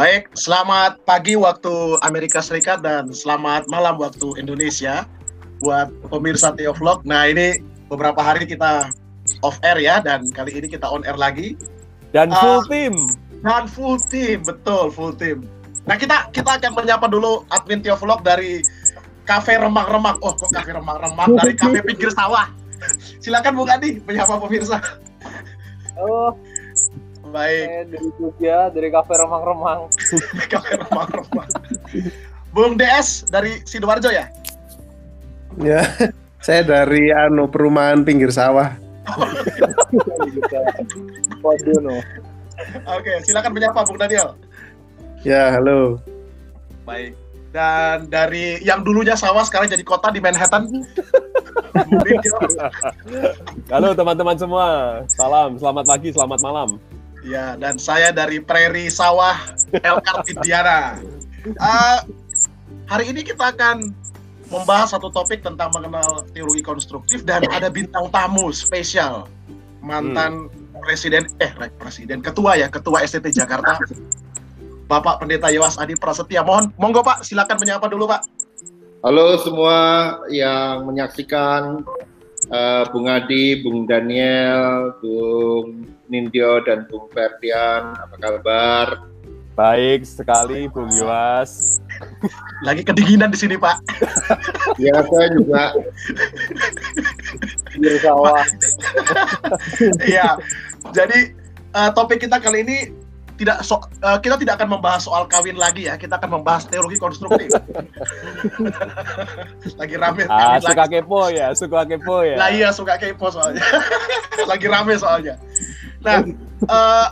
Baik, selamat pagi waktu Amerika Serikat dan selamat malam waktu Indonesia buat pemirsa Teo Vlog. Nah ini beberapa hari kita off air ya dan kali ini kita on air lagi. Dan full uh, team. Dan full team, betul full team. Nah kita kita akan menyapa dulu admin Teo Vlog dari Cafe Remang-Remang. Oh kok Cafe Remang-Remang dari Cafe Pinggir Sawah. Silakan Bu Adi menyapa pemirsa. Oh, Baik. Saya dari Jogja, dari kafe remang-remang. kafe remang-remang. Bung DS dari Sidoarjo ya? Ya, saya dari anu perumahan pinggir sawah. Oke, silakan menyapa Bung Daniel. Ya, halo. Baik. Dan dari yang dulunya sawah sekarang jadi kota di Manhattan. halo teman-teman semua. Salam, selamat pagi, selamat malam. Ya, dan saya dari Prairie Sawah Elkar Indiana. Uh, hari ini kita akan membahas satu topik tentang mengenal teologi konstruktif dan ada bintang tamu spesial mantan hmm. presiden eh presiden ketua ya ketua STT Jakarta Bapak Pendeta Yowas Adi Prasetya. Mohon monggo Pak silakan menyapa dulu Pak. Halo semua yang menyaksikan uh, Bung Adi, Bung Daniel, Bung Nindyo dan Bung Ferdian. Apa kabar? Baik sekali, Bung Yuas. Lagi kedinginan di sini, Pak. ya, saya juga. Iya. Jadi uh, topik kita kali ini tidak so, uh, kita tidak akan membahas soal kawin lagi ya. Kita akan membahas teologi konstruktif. Lagi rame ah, suka lagi. kepo ya suka kepo ya. Lah iya suka kepo soalnya. Lagi rame soalnya. Nah uh,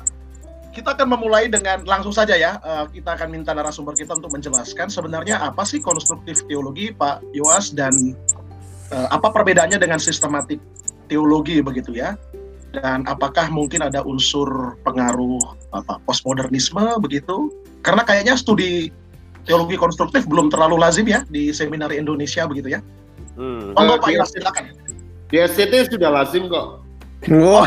kita akan memulai dengan langsung saja ya. Uh, kita akan minta narasumber kita untuk menjelaskan sebenarnya apa sih konstruktif teologi Pak Yoas dan uh, apa perbedaannya dengan sistematik teologi begitu ya dan apakah mungkin ada unsur pengaruh apa postmodernisme begitu karena kayaknya studi teologi konstruktif belum terlalu lazim ya di seminar Indonesia begitu ya. Hmm. Oh, Pak Ilas silakan. Di SCT sudah lazim kok. Oh,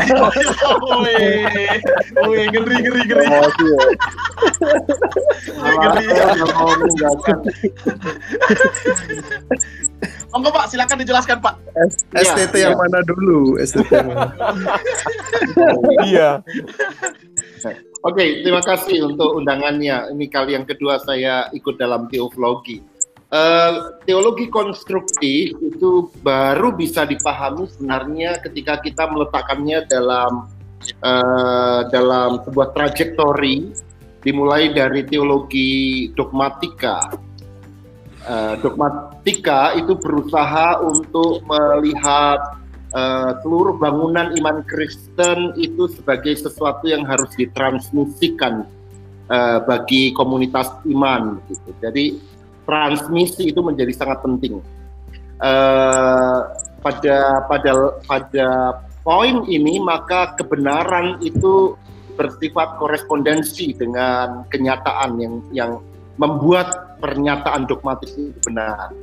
oh, wih, ngeri, ngeri, ngeri. Ngeri. Monggo Pak, silakan dijelaskan Pak. STT ya, yang ya. mana dulu? STT mana? iya. Oke, okay, terima kasih untuk undangannya. Ini kali yang kedua saya ikut dalam teologi. Uh, teologi konstruktif itu baru bisa dipahami sebenarnya ketika kita meletakkannya dalam uh, dalam sebuah trajektori dimulai dari teologi dogmatika uh, dogmatika itu berusaha untuk melihat uh, seluruh bangunan iman Kristen itu sebagai sesuatu yang harus ditransmisikan uh, bagi komunitas iman gitu. Jadi transmisi itu menjadi sangat penting. Uh, pada pada pada poin ini maka kebenaran itu bersifat korespondensi dengan kenyataan yang yang membuat pernyataan dogmatis itu benar.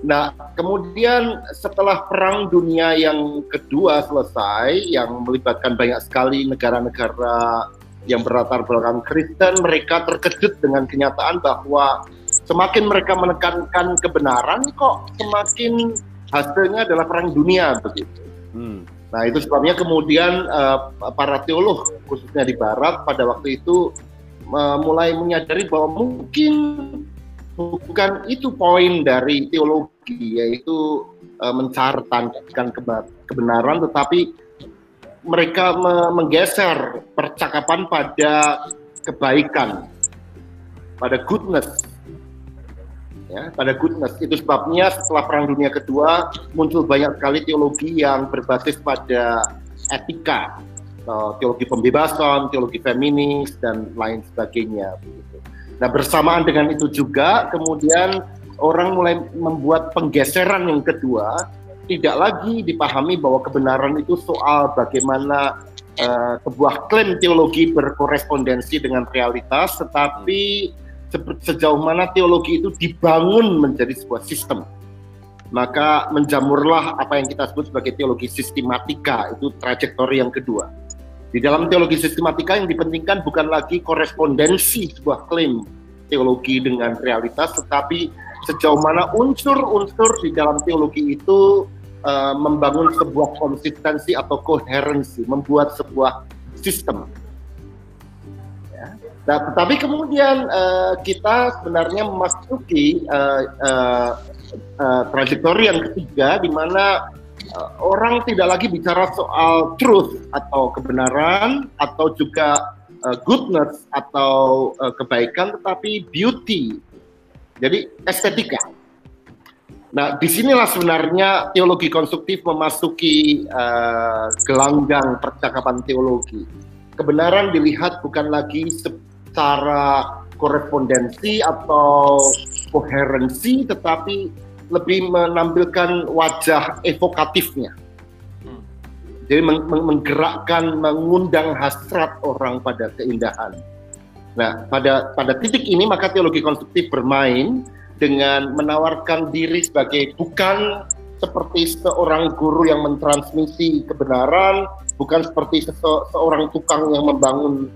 Nah, kemudian setelah Perang Dunia yang kedua selesai, yang melibatkan banyak sekali negara-negara yang berlatar belakang Kristen, mereka terkejut dengan kenyataan bahwa semakin mereka menekankan kebenaran, kok semakin hasilnya adalah Perang Dunia begitu. Hmm. Nah, itu sebabnya kemudian uh, para teolog, khususnya di Barat, pada waktu itu mulai menyadari bahwa mungkin bukan itu poin dari teologi yaitu uh, mencartankan kebenaran tetapi mereka me menggeser percakapan pada kebaikan pada goodness ya pada goodness itu sebabnya setelah perang dunia kedua muncul banyak sekali teologi yang berbasis pada etika uh, teologi pembebasan, teologi feminis dan lain sebagainya. Begitu. Nah bersamaan dengan itu juga kemudian orang mulai membuat penggeseran yang kedua, tidak lagi dipahami bahwa kebenaran itu soal bagaimana uh, sebuah klaim teologi berkorespondensi dengan realitas, tetapi sejauh mana teologi itu dibangun menjadi sebuah sistem. Maka menjamurlah apa yang kita sebut sebagai teologi sistematika itu trajektori yang kedua Di dalam teologi sistematika yang dipentingkan bukan lagi korespondensi sebuah klaim teologi dengan realitas, tetapi sejauh mana unsur-unsur di dalam teologi itu uh, membangun sebuah konsistensi atau koherensi, membuat sebuah sistem. Ya. Nah, tetapi kemudian uh, kita sebenarnya memasuki uh, uh, uh, trajektori yang ketiga, di mana uh, orang tidak lagi bicara soal truth atau kebenaran atau juga uh, goodness atau uh, kebaikan, tetapi beauty. Jadi estetika. Nah, di sinilah sebenarnya teologi konstruktif memasuki uh, gelanggang percakapan teologi. Kebenaran dilihat bukan lagi secara korespondensi atau koherensi, tetapi lebih menampilkan wajah evokatifnya. Jadi meng menggerakkan, mengundang hasrat orang pada keindahan. Nah, pada pada titik ini maka teologi konstruktif bermain dengan menawarkan diri sebagai bukan seperti seorang guru yang mentransmisi kebenaran, bukan seperti se seorang tukang yang membangun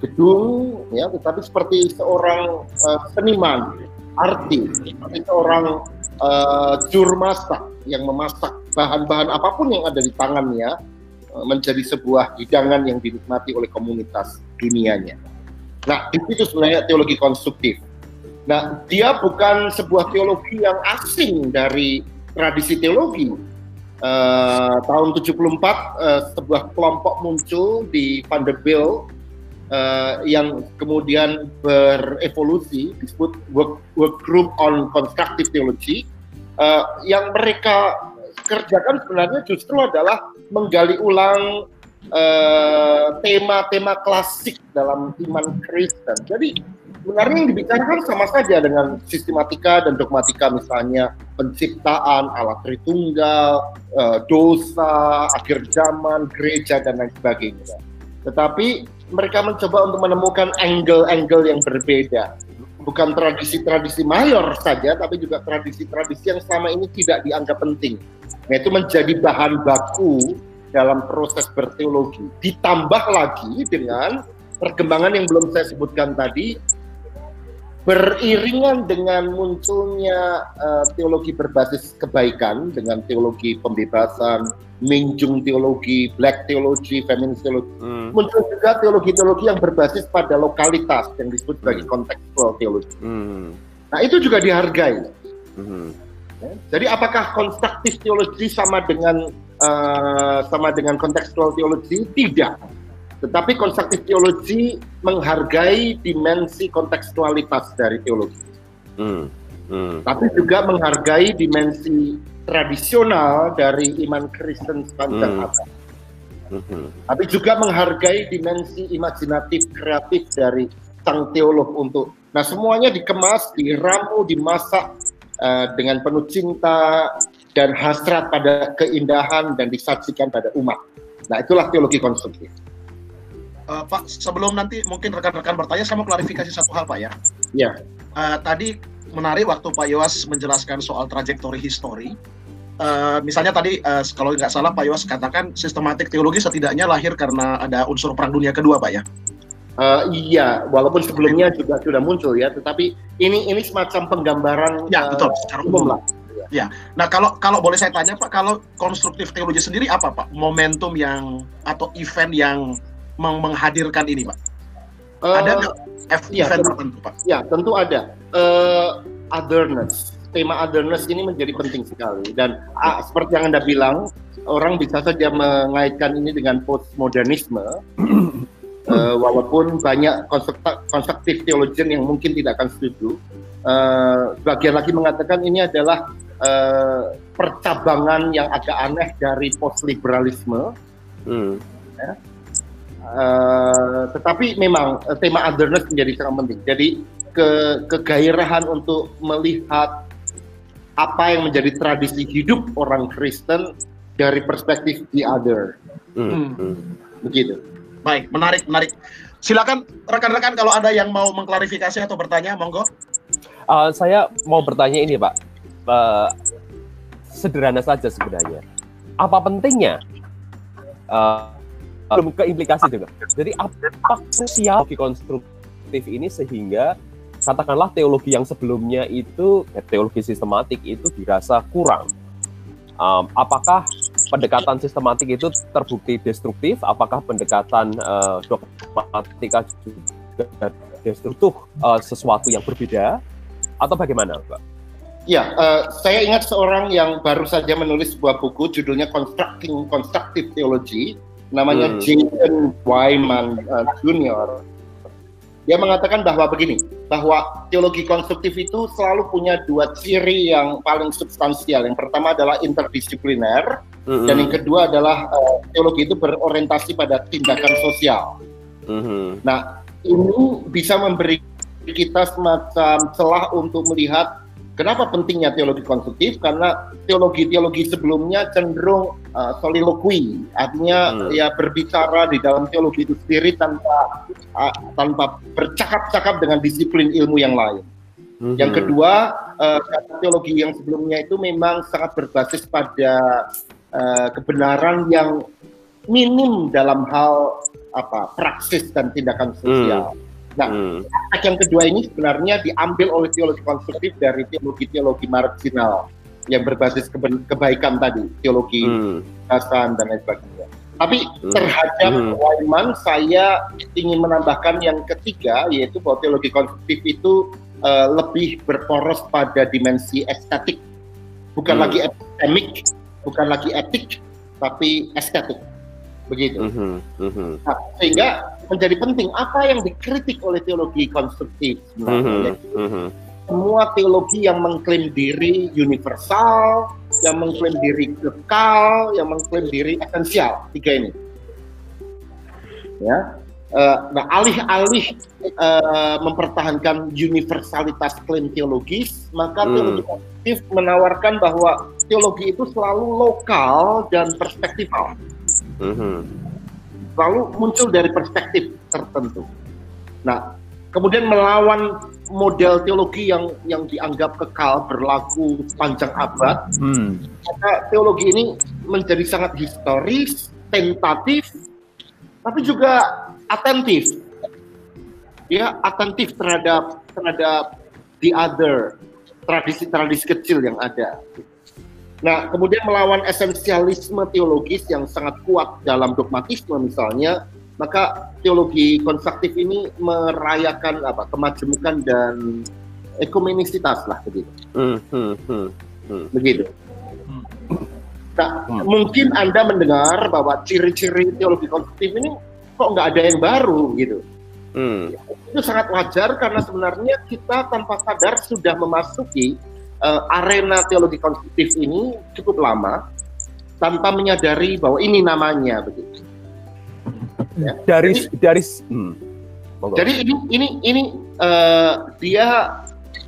gedung, ya, tetapi seperti seorang uh, seniman, artis, seperti seorang uh, juru masak yang memasak bahan-bahan apa pun yang ada di tangannya uh, menjadi sebuah hidangan yang dinikmati oleh komunitas dunianya. Nah, itu sebenarnya teologi konstruktif. Nah, dia bukan sebuah teologi yang asing dari tradisi teologi. Uh, tahun 74 uh, sebuah kelompok muncul di Vanderbilt uh, yang kemudian berevolusi disebut work, work group on constructive theology uh, yang mereka kerjakan sebenarnya justru adalah menggali ulang eh, tema-tema uh, klasik dalam iman Kristen. Jadi sebenarnya yang dibicarakan sama saja dengan sistematika dan dogmatika misalnya penciptaan, alat Tritunggal, uh, dosa, akhir zaman, gereja dan lain sebagainya. Tetapi mereka mencoba untuk menemukan angle-angle yang berbeda. Bukan tradisi-tradisi mayor saja, tapi juga tradisi-tradisi yang selama ini tidak dianggap penting. Nah, itu menjadi bahan baku dalam proses berteologi. Ditambah lagi dengan perkembangan yang belum saya sebutkan tadi, beriringan dengan munculnya uh, teologi berbasis kebaikan, dengan teologi pembebasan, Minjung teologi, black teologi, feminis teologi. Hmm. Muncul juga teologi-teologi yang berbasis pada lokalitas yang disebut sebagai hmm. kontekstual teologi. Hmm. Nah itu juga dihargai. Hmm. Ya, jadi apakah konstruktif teologi sama dengan uh, sama dengan kontekstual teologi? Tidak. Tetapi konstruktif teologi menghargai dimensi kontekstualitas dari teologi. Hmm. Hmm. Tapi juga menghargai dimensi tradisional dari iman Kristen sepanjang hmm. abad. Hmm. Tapi juga menghargai dimensi imajinatif kreatif dari sang teolog untuk nah semuanya dikemas, diramu, dimasak uh, dengan penuh cinta dan hasrat pada keindahan dan disaksikan pada umat. Nah itulah teologi konstruktif. Uh, Pak, sebelum nanti mungkin rekan-rekan bertanya, saya mau klarifikasi satu hal Pak ya. Ya. Uh, tadi menarik waktu Pak Yowas menjelaskan soal trajektori histori. Uh, misalnya tadi uh, kalau nggak salah Pak Yowas katakan sistematik teologi setidaknya lahir karena ada unsur perang dunia kedua Pak ya. Uh, iya, walaupun sebelumnya juga sudah muncul ya, tetapi ini ini semacam penggambaran ya betul secara umum lah. Ya, nah kalau kalau boleh saya tanya Pak, kalau konstruktif teologi sendiri apa Pak momentum yang atau event yang menghadirkan ini Pak? Uh, ada nggak ya, event tertentu Pak? Ya, tentu ada. Uh, otherness tema otherness ini menjadi penting sekali dan ah, seperti yang anda bilang orang bisa saja mengaitkan ini dengan postmodernisme uh, walaupun banyak konstruktif teologian yang mungkin tidak akan setuju uh, bagian lagi mengatakan ini adalah uh, percabangan yang agak aneh dari postliberalisme hmm. ya. Uh, tetapi memang uh, tema otherness menjadi sangat penting. Jadi ke kegairahan untuk melihat apa yang menjadi tradisi hidup orang Kristen dari perspektif the other. Hmm. Hmm. Begitu. Baik, menarik, menarik. Silakan rekan-rekan kalau ada yang mau mengklarifikasi atau bertanya, monggo. Uh, saya mau bertanya ini, Pak. Uh, sederhana saja sebenarnya. Apa pentingnya uh, belum ke implikasi juga. Jadi apa teologi konstruktif ini sehingga katakanlah teologi yang sebelumnya itu eh, teologi sistematik itu dirasa kurang. Um, apakah pendekatan sistematik itu terbukti destruktif? Apakah pendekatan uh, dogmatika juga destruktif uh, sesuatu yang berbeda? Atau bagaimana, Pak? Ya, uh, saya ingat seorang yang baru saja menulis sebuah buku judulnya Constructing Constructive Theology, namanya hmm. Jason Wyman uh, Jr. Dia mengatakan bahwa begini, bahwa teologi konstruktif itu selalu punya dua ciri yang paling substansial. Yang pertama adalah interdisipliner, hmm dan yang kedua adalah uh, teologi itu berorientasi pada tindakan sosial. hmm Nah, ini bisa memberi kita semacam celah untuk melihat Kenapa pentingnya teologi konstruktif? Karena teologi-teologi sebelumnya cenderung uh, soliloquy, artinya hmm. ya berbicara di dalam teologi itu sendiri tanpa uh, tanpa bercakap-cakap dengan disiplin ilmu yang lain. Hmm. Yang kedua, uh, teologi yang sebelumnya itu memang sangat berbasis pada uh, kebenaran yang minim dalam hal apa praksis dan tindakan sosial. Hmm. Nah, hmm. aspek yang kedua ini sebenarnya diambil oleh teologi konstruktif dari teologi-teologi marginal yang berbasis keba kebaikan tadi, teologi hmm. dan lain sebagainya. Tapi hmm. terhadap hmm. Wyman, saya ingin menambahkan yang ketiga, yaitu bahwa teologi konstruktif itu uh, lebih berporos pada dimensi estetik, bukan hmm. lagi epistemik, bukan lagi etik, tapi estetik begitu. Mm -hmm. Mm -hmm. Nah, sehingga menjadi penting apa yang dikritik oleh teologi konstruktif sebenarnya. Mm -hmm. Semua teologi yang mengklaim diri universal, yang mengklaim diri kekal, yang mengklaim diri esensial, tiga ini. Ya, uh, nah alih-alih uh, mempertahankan universalitas klaim teologis, maka mm. teologi konstruktif menawarkan bahwa teologi itu selalu lokal dan perspektifal mm-hmm. lalu muncul dari perspektif tertentu. Nah, kemudian melawan model teologi yang yang dianggap kekal berlaku sepanjang abad, hmm. maka teologi ini menjadi sangat historis, tentatif, tapi juga atentif. Ya, atentif terhadap terhadap the other tradisi-tradisi kecil yang ada. Nah, kemudian melawan esensialisme teologis yang sangat kuat dalam dogmatisme misalnya, maka teologi konstruktif ini merayakan apa kemajemukan dan ekumenisitas lah begitu. Hmm, hmm, hmm, hmm. Begitu. Nah, hmm. mungkin Anda mendengar bahwa ciri-ciri teologi konstruktif ini kok nggak ada yang baru gitu. Hmm. Itu sangat wajar karena sebenarnya kita tanpa sadar sudah memasuki uh, arena teologi konstruktif ini cukup lama tanpa menyadari bahwa ini namanya begitu. Ya. Dari jadi, dari hmm. jadi ini ini ini uh, dia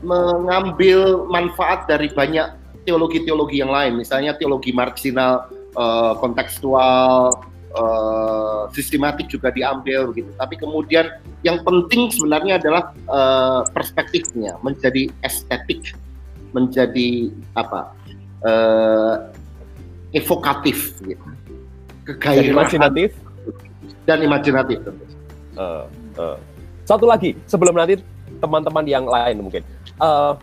mengambil manfaat dari banyak teologi-teologi yang lain, misalnya teologi marginal, uh, kontekstual, uh, sistematik juga diambil begitu. Tapi kemudian yang penting sebenarnya adalah uh, perspektifnya menjadi estetik menjadi apa uh, evokatif gitu. kegairahan. imajinatif? Dan imajinatif uh, uh. satu lagi sebelum nanti teman-teman yang lain mungkin. Uh,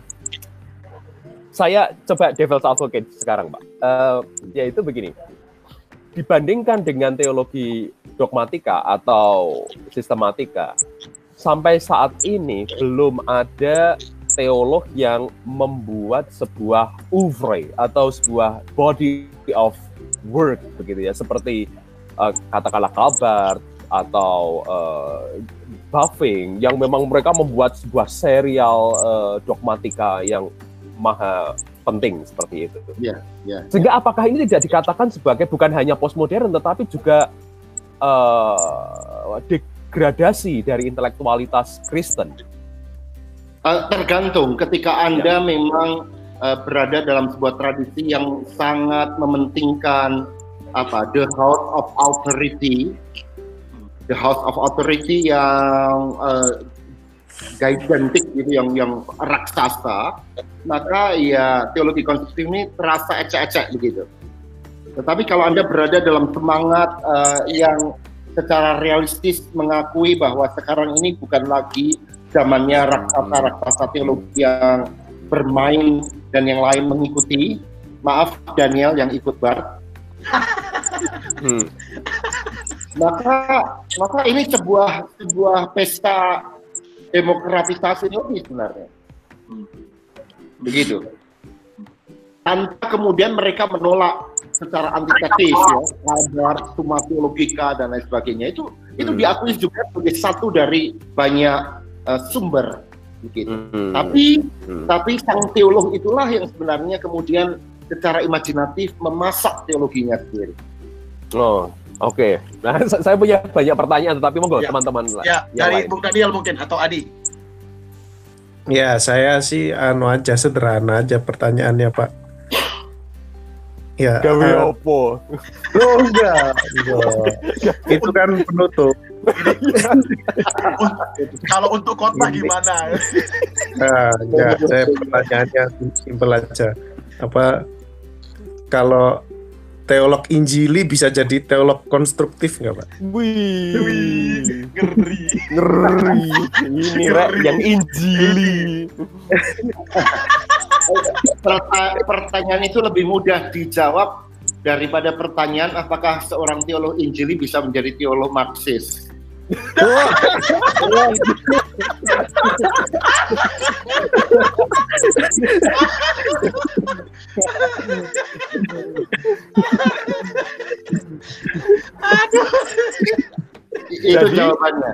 saya coba devil's advocate sekarang pak. Uh, yaitu begini. Dibandingkan dengan teologi dogmatika atau sistematika sampai saat ini belum ada teolog yang membuat sebuah oeuvre atau sebuah body of work begitu ya seperti uh, katakanlah kabar atau uh, Buffing yang memang mereka membuat sebuah serial uh, dogmatika yang maha penting seperti itu. Yeah, yeah. Sehingga apakah ini tidak dikatakan sebagai bukan hanya postmodern tetapi juga uh, degradasi dari intelektualitas Kristen? Uh, tergantung ketika Anda ya. memang uh, berada dalam sebuah tradisi yang sangat mementingkan apa the house of authority. The house of authority yang uh, gigantic gitu yang yang raksasa. Maka ya teologi konstruktif ini terasa ecek-ecek begitu. Tetapi kalau anda berada dalam semangat uh, yang secara realistis mengakui bahwa sekarang ini bukan lagi zamannya raksasa-raksasa teologi yang bermain dan yang lain mengikuti. Maaf Daniel yang ikut bar. Hmm. Maka maka ini sebuah sebuah pesta demokratisasi lebih sebenarnya. Begitu. Tanpa kemudian mereka menolak secara antitesis ya, ada summa theologica dan lain sebagainya itu itu Hmm. diakui juga sebagai satu dari banyak uh, sumber begitu. Hmm. Tapi Hmm. tapi sang teolog itulah yang sebenarnya kemudian secara imajinatif memasak teologinya sendiri. Oh, oke. Nah, sa- saya punya banyak pertanyaan, tetapi monggo Ya. teman-teman lah. Ya, yang dari lain. Bung Daniel mungkin atau Adi. Ya, saya sih anu aja sederhana aja pertanyaannya, Pak. Ya, Gawe eh, opo? oh, enggak, enggak. Itu kan penutup. Kalau untuk kota gimana? Nah, enggak, saya pertanyaannya simpel aja. Apa kalau teolog Injili bisa jadi teolog konstruktif nggak, Pak? Wih, Wih, ngeri. ngeri. Ini rek yang injili. Perta- pertanyaan itu lebih mudah dijawab daripada pertanyaan apakah seorang teolog Injili bisa menjadi teolog Marxis. Itu Jadi- jawabannya.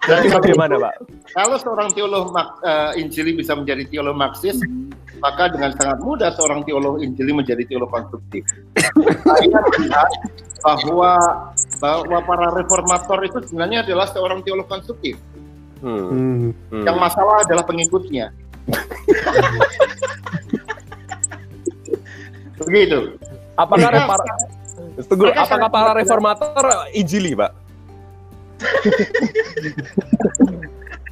Jadi bagaimana, Pak? Kalau seorang teolog Mak- eh, Injili bisa menjadi teolog Marxis, maka dengan sangat mudah seorang teolog Injili menjadi teolog konstruktif. Saya melihat bahwa bahwa para reformator itu sebenarnya adalah seorang teolog konstruktif. Hmm. Hmm. Yang masalah adalah pengikutnya. Begitu. Apakah para Tunggu, mereka apakah para reformator injili, Pak?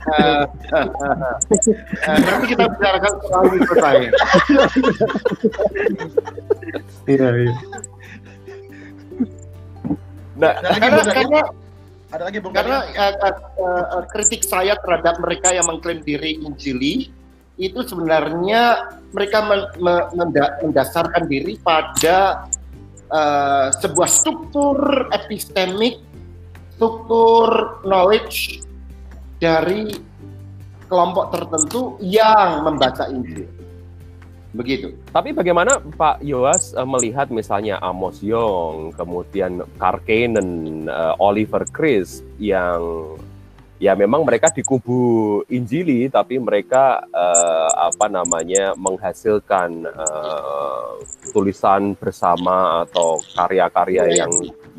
Eh, eh, nanti kita bicarakan soal itu saya. Iya, iya. Nah, Ada lagi Karena, karena Ada lagi Bung karena eh, eh, eh, kritik saya terhadap mereka yang mengklaim diri Injili itu sebenarnya mereka men- me- menda- mendasarkan diri pada eh, sebuah struktur epistemik, struktur knowledge dari kelompok tertentu yang membaca Injil. Begitu. Tapi bagaimana Pak Yoas eh, melihat misalnya Amos Young, kemudian Karkanen, eh, Oliver Chris yang ya memang mereka di kubu Injili tapi mereka eh, apa namanya menghasilkan eh, tulisan bersama atau karya-karya Ya, ya. yang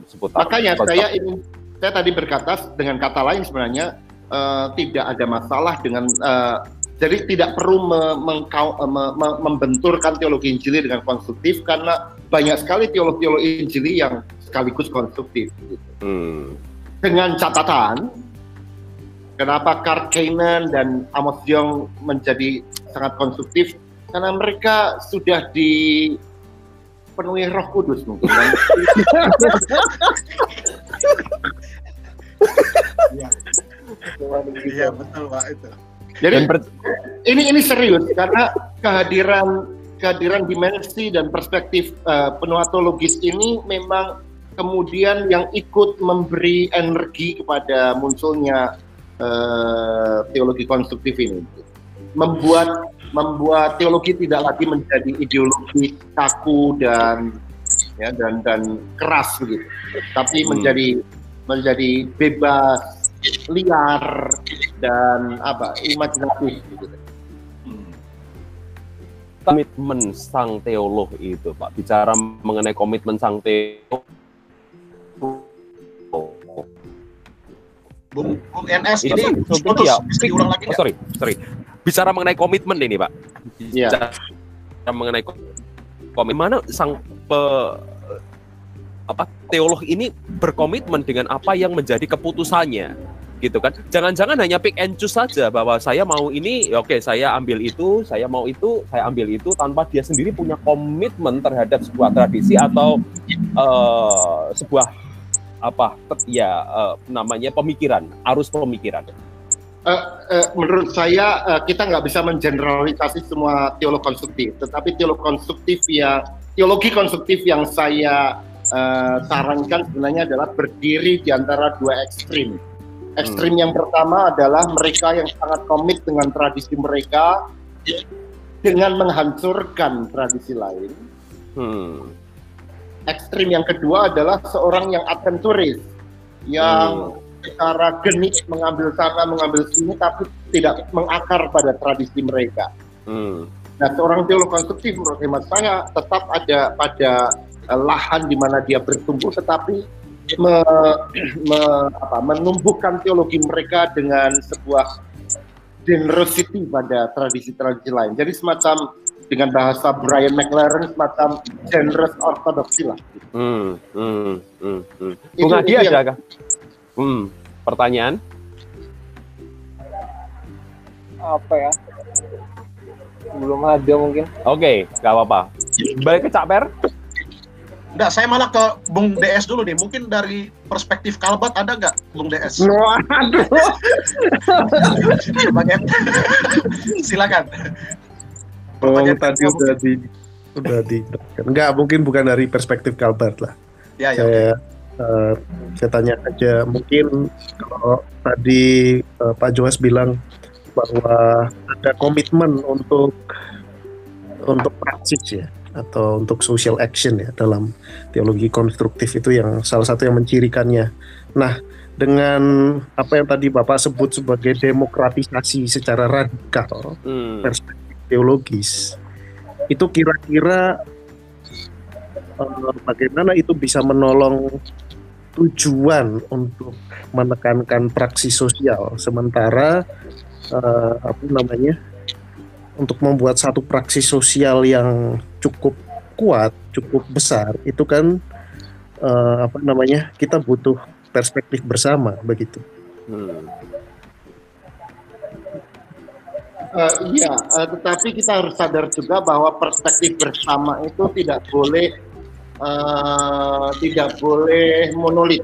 seputar Makanya konsep- saya ingin saya tadi berkata dengan kata lain sebenarnya eh, tidak ada masalah dengan eh, jadi tidak perlu me- mengkau- eh, me- me- membenturkan teologi Injili dengan konstruktif karena banyak sekali teolog-teolog Injili yang sekaligus konstruktif. Hmm. Dengan catatan kenapa Karl Kainen dan Amos Young menjadi sangat konstruktif karena mereka sudah dipenuhi Roh Kudus mungkin. Dan Iya betul Pak itu. Jadi ini ini serius karena kehadiran kehadiran dimensi dan perspektif uh, penuatologis ini memang kemudian yang ikut memberi energi kepada munculnya uh, teologi konstruktif ini membuat membuat teologi tidak lagi menjadi ideologi kaku dan ya dan dan keras begitu tapi Hmm. menjadi menjadi bebas liar dan apa imajinatif gitu. komitmen sang teolog itu Pak bicara mengenai komitmen sang teolog Bung, Bung NS Ini ini putus. ya, diulang lagi Oh, sorry, sorry. Bicara mengenai komitmen ini, Pak. Iya. Bicara mengenai ko- komitmen mana sang pe- apa teolog ini berkomitmen dengan apa yang menjadi keputusannya gitu kan jangan-jangan hanya pick and choose saja bahwa saya mau ini ya oke saya ambil itu saya mau itu saya ambil itu tanpa dia sendiri punya komitmen terhadap sebuah tradisi atau eh, sebuah apa ya uh, namanya pemikiran, arus pemikiran? Uh, uh, menurut saya uh, kita nggak bisa mengeneralisasi semua teolog konstruktif, tetapi teolog konstruktif yang teologi konstruktif yang saya uh, sarankan sebenarnya adalah berdiri di antara dua ekstrim. Ekstrim hmm. yang pertama adalah mereka yang sangat komit dengan tradisi mereka dengan menghancurkan tradisi lain. Hmm. Ekstrim yang kedua adalah seorang yang adventuris, yang hmm. secara genit mengambil sana, mengambil sini, tapi tidak mengakar pada tradisi mereka. Hmm. Nah, seorang teolog konstruktif menurut hemat saya tetap ada pada lahan di mana dia bertumbuh, tetapi me, me, apa, menumbuhkan teologi mereka dengan sebuah generosity pada tradisi-tradisi lain. Jadi semacam dengan bahasa Brian McLaren semacam generous ortodoksi lah. Hmm, hmm, hmm, hmm. Bung Adi ada? Hmm, pertanyaan? Apa ya? Belum ada mungkin. Oke, okay, gak apa-apa. Balik ke Cak Per. Enggak, saya malah ke Bung DS dulu nih. Mungkin dari perspektif Kalbat ada nggak Bung DS? Waduh. Silakan. Oh, tadi udah di udah di enggak mungkin bukan dari perspektif Kalbat lah. Ya, ya. Saya uh, saya tanya aja mungkin kalau tadi uh, Pak Joas bilang bahwa ada komitmen untuk untuk praksis ya atau untuk social action ya dalam teologi konstruktif itu yang salah satu yang mencirikannya. Nah, dengan apa yang tadi Bapak sebut sebagai demokratisasi secara radikal hmm. perspektif teologis, itu kira-kira uh, bagaimana itu bisa menolong tujuan untuk menekankan praksi sosial sementara uh, apa namanya untuk membuat satu praksi sosial yang cukup kuat, cukup besar, itu kan uh, apa namanya kita butuh perspektif bersama begitu. Hmm. Uh, iya, uh, tetapi kita harus sadar juga bahwa perspektif bersama itu tidak boleh uh, tidak boleh monolit.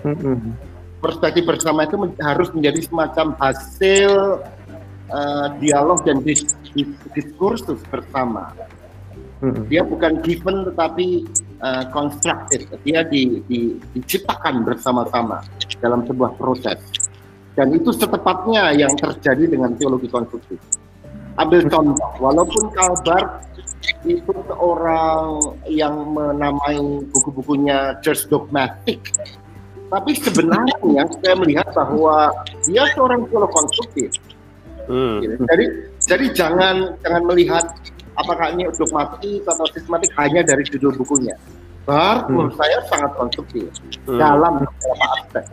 Hmm. Perspektif bersama itu men harus menjadi semacam hasil uh, dialog dan dis, dis, diskursus bersama. Hmm. Dia bukan given tetapi uh, constructed. Dia di, di, diciptakan bersama-sama dalam sebuah proses. Dan itu setepatnya yang terjadi dengan teologi konstruktif. Ambil contoh, walaupun Kalbar itu seorang yang menamai buku-bukunya Church Dogmatic, tapi sebenarnya saya melihat bahwa dia seorang teolog konstruktif Hmm. Gitu. Jadi jadi jangan jangan melihat apakah ini dogmatis atau sistematik hanya dari judul bukunya. Bar hmm. menurut saya sangat konstruktif hmm. dalam beberapa aspek.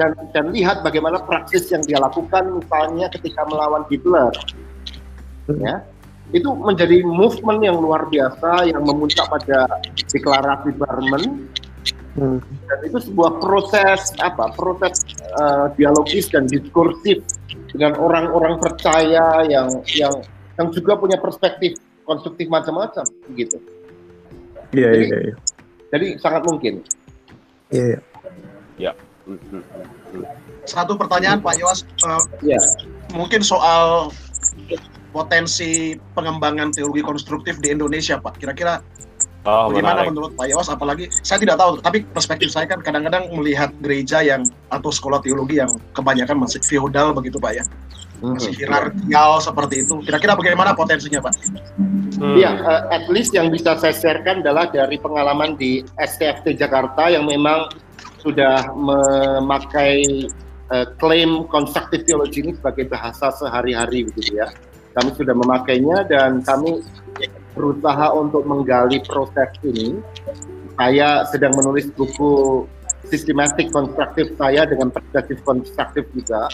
Dan, dan lihat bagaimana praksis yang dia lakukan misalnya ketika melawan Hitler. Hmm. Ya, itu menjadi movement yang luar biasa yang memuncak pada deklarasi Barmen Hmm. Dan itu sebuah proses apa? Proses uh, dialogis dan diskursif dengan orang-orang percaya yang yang yang juga punya perspektif konstruktif macam-macam gitu. Iya iya iya. Jadi sangat mungkin. Iya. Yeah, Ya. Satu pertanyaan Pak Yos. Uh, ya. Mungkin soal potensi pengembangan teologi konstruktif di Indonesia, Pak. Kira-kira Oh, Bagaimana menarik. menurut Pak Yos? Apalagi saya tidak tahu, tapi perspektif saya kan kadang-kadang melihat gereja yang atau sekolah teologi yang kebanyakan masih feodal begitu Pak ya, hmm. masih hierarkial seperti itu. Kira-kira bagaimana potensinya Pak? Hmm. Iya, hmm. uh, at least yang bisa saya sharekan adalah dari pengalaman di STFT Jakarta yang memang sudah memakai uh, klaim konstruktif teologi ini sebagai bahasa sehari-hari begitu ya. Kami sudah memakainya dan kami berusaha untuk menggali proses ini. Saya sedang menulis buku sistematik konstruktif saya dengan perspektif konstruktif juga.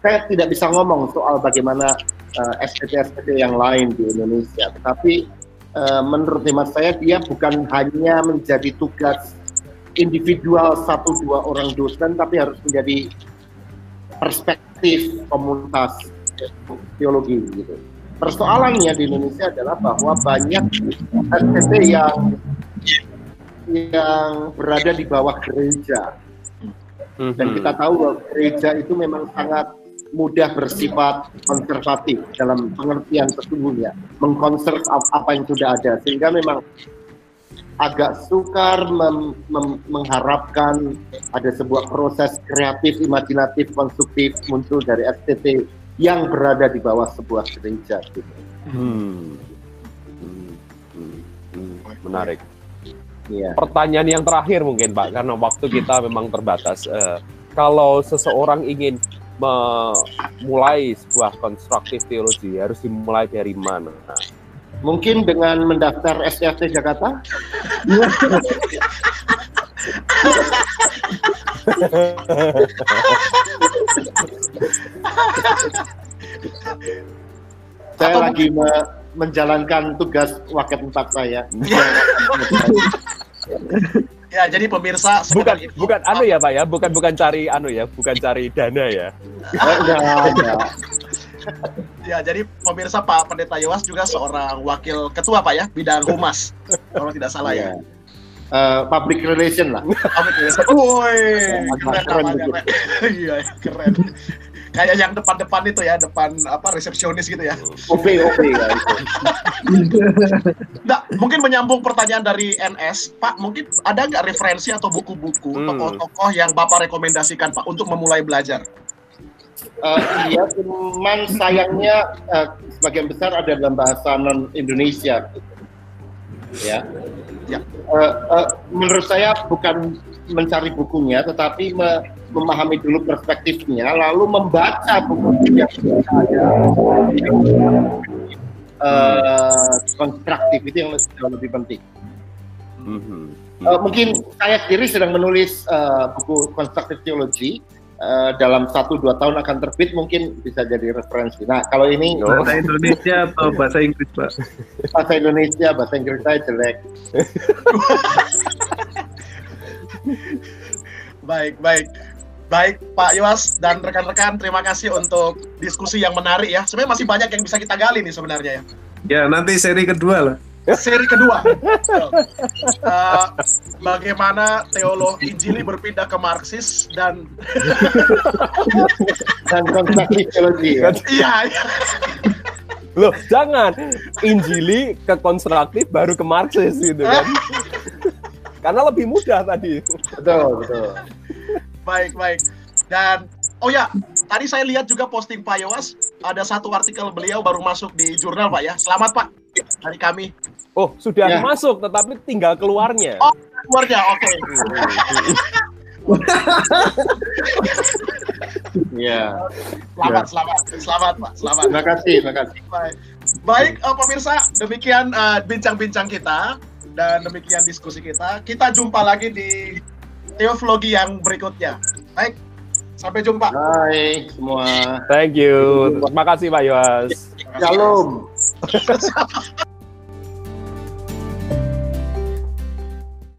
Saya tidak bisa ngomong soal bagaimana uh, eh, SPT-SPT yang lain di Indonesia, tetapi uh, menurut hemat saya dia bukan hanya menjadi tugas individual satu dua orang dosen, tapi harus menjadi perspektif komunitas teologi gitu. Persoalannya di Indonesia adalah bahwa banyak SPT yang yang berada di bawah gereja. Dan mhm. kita tahu bahwa gereja itu memang sangat mudah bersifat konservatif dalam pengertian sesungguhnya, mengkonserv apa yang sudah ada, sehingga memang agak sukar mem, mem, mengharapkan ada sebuah proses kreatif, imajinatif, konstruktif muncul dari STT yang berada di bawah sebuah gereja. Gitu. Hmm. Hmm. Hmm. Hmm. Menarik. Ya. Pertanyaan yang terakhir mungkin Pak, karena waktu kita memang terbatas. Uh, kalau seseorang ingin memulai sebuah konstruktif teologi, harus dimulai dari mana? Mungkin dengan mendaftar SCFT Jakarta? Saya lagi me menjalankan tugas wakil tempat saya. ya, jadi pemirsa bukan itu, bukan anu ya Pak ya, bukan bukan cari anu ya, bukan cari dana ya. ya, jadi pemirsa Pak Pendeta Yowas juga seorang wakil ketua Pak ya, bidang humas. kalau tidak salah ya. Uh, public relation lah. Public relation. Woi, keren, keren, Iya, keren kayak yang depan-depan itu ya, depan apa resepsionis gitu ya. OP OP ya Nah, mungkin menyambung pertanyaan dari NS, Pak, mungkin ada nggak referensi atau buku-buku hmm. tokoh-tokoh yang Bapak rekomendasikan Pak untuk memulai belajar? Uh, iya, cuman sayangnya uh, sebagian besar ada dalam bahasa non Indonesia. Ya, ya. Uh, uh, menurut saya bukan mencari bukunya, tetapi me memahami dulu perspektifnya, lalu membaca buku yang ada uh, konstruktif itu yang jauh lebih penting. Mm-hmm. Uh, mungkin saya sendiri sedang menulis uh, buku konstruktif teologi uh, dalam satu dua tahun akan terbit mungkin bisa jadi referensi. Nah kalau ini bahasa Indonesia atau bahasa Inggris pak? Bahasa Indonesia, bahasa Inggris saya jelek. baik baik. Baik Pak Yos dan rekan-rekan, terima kasih untuk diskusi yang menarik ya. Sebenarnya masih banyak yang bisa kita gali nih sebenarnya ya. Ya nanti seri kedua lah. Seri kedua. uh, bagaimana teologi Injili berpindah ke Marxis dan dan konstruksi teologi. Ya? Iya. iya. Loh, jangan Injili ke konstruktif baru ke Marxis gitu kan. Karena lebih mudah tadi. Betul, betul. Baik, baik. Dan oh ya, tadi saya lihat juga posting Pak Yowas ada satu artikel beliau baru masuk di jurnal Pak ya. Selamat Pak dari kami. Oh, sudah ya. masuk tetapi tinggal keluarnya. Oh, keluarnya. Oke. Okay. Ya. Selamat, ya. selamat, selamat, Pak. Selamat. Terima kasih, terima kasih. Baik, Baik uh, pemirsa, demikian uh, bincang-bincang uh, kita dan demikian diskusi kita. Kita jumpa lagi di teologi yang berikutnya. Baik, sampai jumpa. Hai semua. Thank you. Terima kasih Pak Yos. Shalom.